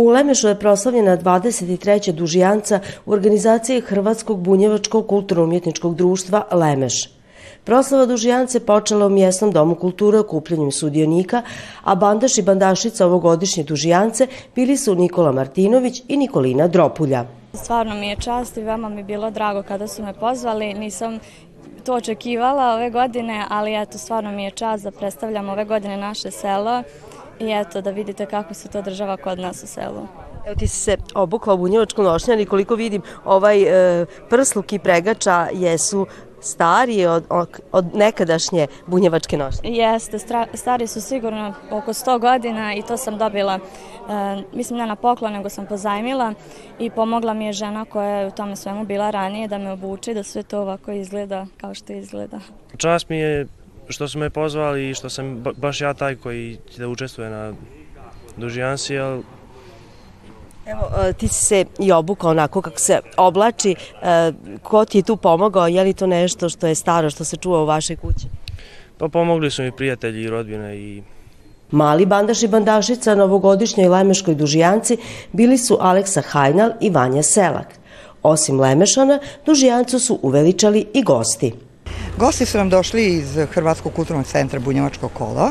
U Lemešu je proslavljena 23. dužijanca u organizaciji Hrvatskog bunjevačkog kulturno-umjetničkog društva Lemeš. Proslava dužijance počela u mjesnom domu kulture okupljanjem sudionika, a bandaš i bandašica ovogodišnje dužijance bili su Nikola Martinović i Nikolina Dropulja. Stvarno mi je čast i veoma mi je bilo drago kada su me pozvali. Nisam to očekivala ove godine, ali eto, stvarno mi je čast da predstavljam ove godine naše selo i eto da vidite kako se to država kod nas u selu. Evo ti si se obukla u bunjevačku nošnju, ali koliko vidim ovaj e, prsluk i pregača jesu stariji od, od nekadašnje bunjevačke nošnje. Jeste, stari su sigurno oko 100 godina i to sam dobila, e, mislim ne na poklon, nego sam pozajmila i pomogla mi je žena koja je u tome svemu bila ranije da me obuči, da sve to ovako izgleda kao što izgleda. Čast mi je što su me pozvali i što sam baš ja taj koji da učestvuje na dužijansi, Evo, e, ti si se i obukao onako kako se oblači. E, ko ti je tu pomogao? Je li to nešto što je staro, što se čuva u vašoj kući? Pa pomogli su mi prijatelji i rodbine i Mali bandaš i bandašica novogodišnjoj Lemeškoj dužijanci bili su Aleksa Hajnal i Vanja Selak. Osim Lemešana, dužijancu su uveličali i gosti. Gosti su nam došli iz Hrvatskog kulturnog centra Bunjevačko kolo.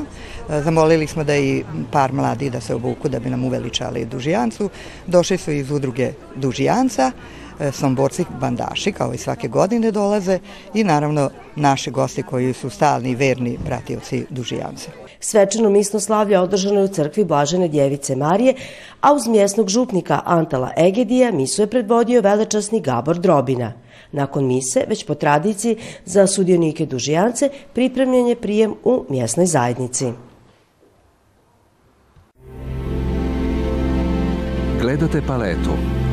E, zamolili smo da i par mladi da se obuku da bi nam uveličali Dužijancu. Došli su iz udruge Dužijanca. E, somborci bandaši kao i svake godine dolaze i naravno naši gosti koji su stalni i verni pratioci dužijance. Svečano misno slavlja održano je u crkvi Blažene Djevice Marije, a uz mjesnog župnika Antala Egedija misu je predvodio velečasni Gabor Drobina. Nakon mise, već po tradiciji, za sudionike dužijance pripremljen je prijem u mjesnoj zajednici. Gledate paletu.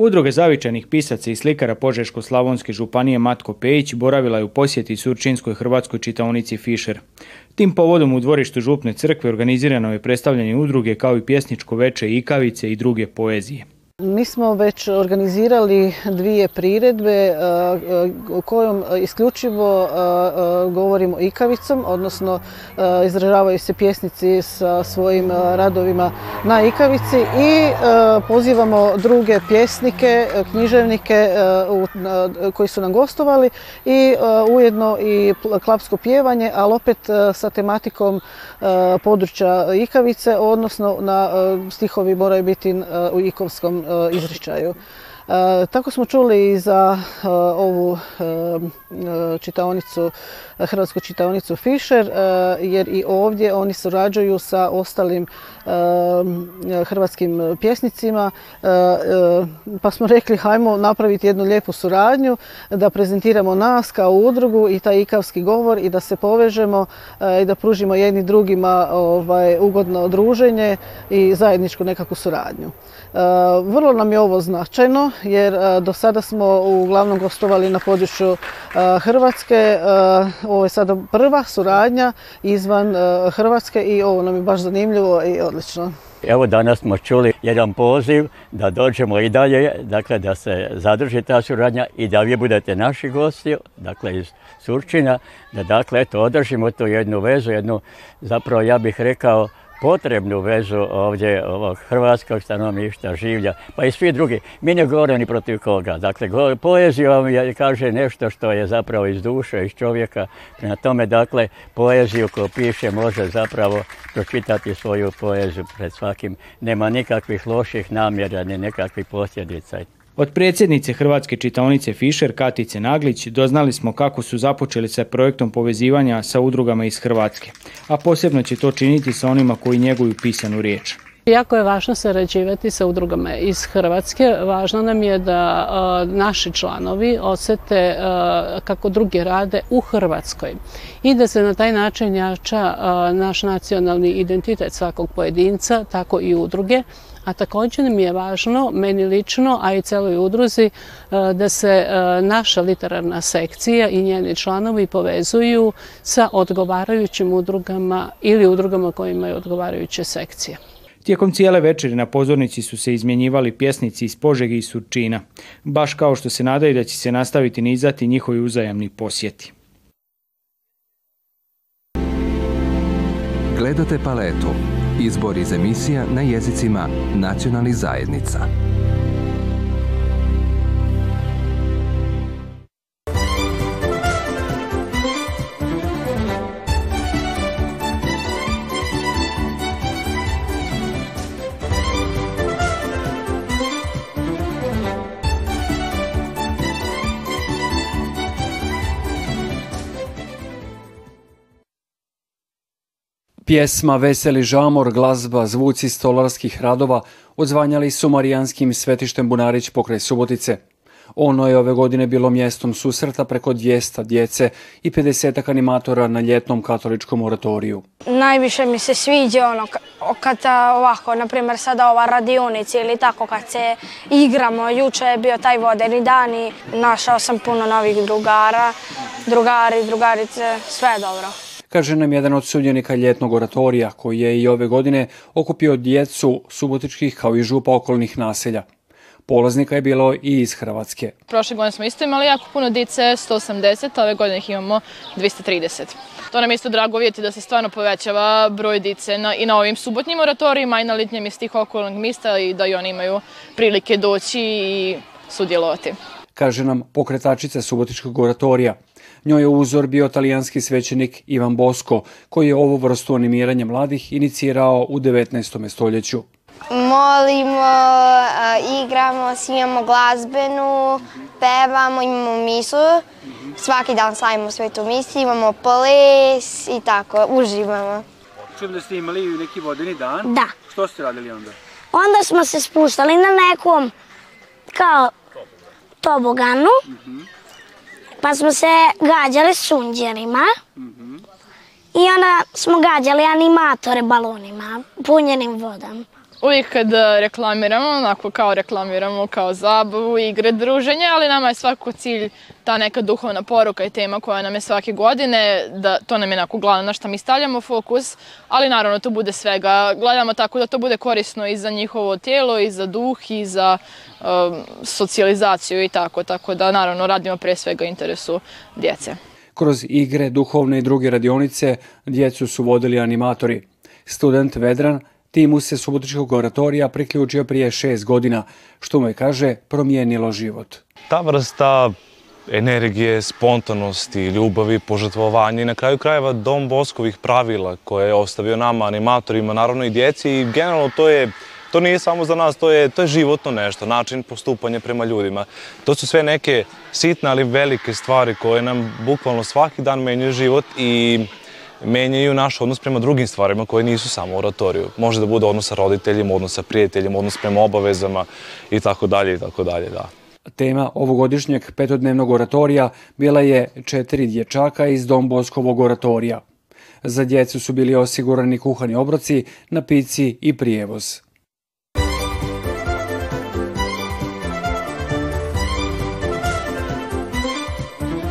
Udruge zavičajnih pisaca i slikara Požeško-Slavonske županije Matko Pejić boravila je u posjeti Surčinskoj Hrvatskoj čitaonici Fischer. Tim povodom u dvorištu Župne crkve organizirano je predstavljanje udruge kao i pjesničko veče Ikavice i druge poezije. Mi smo već organizirali dvije priredbe eh, eh, kojom isključivo eh, govorimo ikavicom, odnosno izražavaju se pjesnici sa svojim radovima na ikavici i pozivamo druge pjesnike, književnike koji su nam gostovali i ujedno i klapsko pjevanje, ali opet sa tematikom područja ikavice, odnosno na stihovi moraju biti u ikovskom E, izričaju. E, tako smo čuli i za e, ovu e, čitaonicu, hrvatsku čitaonicu Fischer, jer i ovdje oni surađuju sa ostalim hrvatskim pjesnicima, pa smo rekli hajmo napraviti jednu lijepu suradnju, da prezentiramo nas kao udrugu i taj ikavski govor i da se povežemo i da pružimo jedni drugima ovaj, ugodno druženje i zajedničku nekakvu suradnju. Vrlo nam je ovo značajno jer do sada smo uglavnom gostovali na području Hrvatske. Ovo je sada prva suradnja izvan Hrvatske i ovo nam je baš zanimljivo i odlično. Evo danas smo čuli jedan poziv da dođemo i dalje, dakle da se zadrži ta suradnja i da vi budete naši gosti, dakle iz Surčina, da dakle eto održimo tu jednu vezu, jednu zapravo ja bih rekao potrebnu vezu ovdje ovog hrvatskog stanovništva, življa, pa i svi drugi. Mi ne govorimo ni protiv koga. Dakle, poezija vam je, kaže nešto što je zapravo iz duše, iz čovjeka. Na tome, dakle, poeziju koju piše može zapravo pročitati svoju poeziju pred svakim. Nema nikakvih loših namjera, ni nekakvih posljedica. Od predsjednice Hrvatske čitaonice Fischer Katice Naglić doznali smo kako su započeli sa projektom povezivanja sa udrugama iz Hrvatske, a posebno će to činiti sa onima koji njeguju pisanu riječ. Jako je važno sarađivati sa udrugama iz Hrvatske. Važno nam je da e, naši članovi osete e, kako drugi rade u Hrvatskoj i da se na taj način jača e, naš nacionalni identitet svakog pojedinca, tako i udruge. A također mi je važno, meni lično, a i celoj udruzi, da se naša literarna sekcija i njeni članovi povezuju sa odgovarajućim udrugama ili udrugama koje imaju odgovarajuće sekcije. Tijekom cijele večeri na pozornici su se izmjenjivali pjesnici iz Požegi i Surčina, baš kao što se nadaju da će se nastaviti nizati njihovi uzajamni posjeti. Gledate paletu. Izbor iz emisija na jezicima nacionalnih zajednica. Pjesma Veseli žamor, glazba, zvuci stolarskih radova odzvanjali su Marijanskim svetištem Bunarić pokraj Subotice. Ono je ove godine bilo mjestom susreta preko 200 djece i 50 animatora na ljetnom katoličkom oratoriju. Najviše mi se sviđa ono kad ovako, na primjer sada ova radionica ili tako kad se igramo, juče je bio taj vodeni dan i našao sam puno novih drugara, drugari, drugarice, sve je dobro kaže nam jedan od sudjenika ljetnog oratorija koji je i ove godine okupio djecu subotičkih kao i župa okolnih naselja. Polaznika je bilo i iz Hrvatske. Prošle godine smo isto imali jako puno dice, 180, a ove godine ih imamo 230. To nam je isto drago vidjeti da se stvarno povećava broj dice i na ovim subotnim oratorijima i na litnjem iz tih okolnog mista i da i oni imaju prilike doći i sudjelovati. Kaže nam pokretačica subotičkog oratorija. Njoj je uzor bio talijanski svećenik Ivan Bosko, koji je ovu vrstu animiranja mladih inicirao u 19. stoljeću. Molimo, igramo, svijamo glazbenu, pevamo, imamo misu. Svaki dan slavimo svetu misu, imamo ples i tako, uživamo. Čujem da ste imali neki vodeni dan. Da. Što ste radili onda? Onda smo se spuštali na nekom kao toboganu. Mhm pa smo se gađali sunđenima mhm. i onda smo gađali animatore balonima, punjenim vodom uvijek kad e, reklamiramo, onako kao reklamiramo kao zabavu, igre, druženje, ali nama je svako cilj ta neka duhovna poruka i tema koja nam je svake godine, da to nam je onako glavno na što mi stavljamo fokus, ali naravno to bude svega. Gledamo tako da to bude korisno i za njihovo tijelo, i za duh, i za e, socijalizaciju i tako, tako da naravno radimo pre svega interesu djece. Kroz igre, duhovne i druge radionice djecu su vodili animatori. Student Vedran Timu se Subotičkog oratorija priključio prije šest godina, što mu je, kaže, promijenilo život. Ta vrsta energije, spontanosti, ljubavi, požrtvovanja i na kraju krajeva dom Boskovih pravila koje je ostavio nama, animatorima, naravno i djeci i generalno to je to nije samo za nas, to je, to životno nešto, način postupanja prema ljudima. To su sve neke sitne, ali velike stvari koje nam bukvalno svaki dan menjaju život i menjaju naš odnos prema drugim stvarima koje nisu samo oratoriju. Može da bude odnos sa roditeljima, odnos sa prijateljima, odnos prema obavezama i tako dalje i tako dalje, da. Tema ovogodišnjeg petodnevnog oratorija bila je četiri dječaka iz Domboskovog oratorija. Za djecu su bili osigurani kuhani obroci, napici i prijevoz.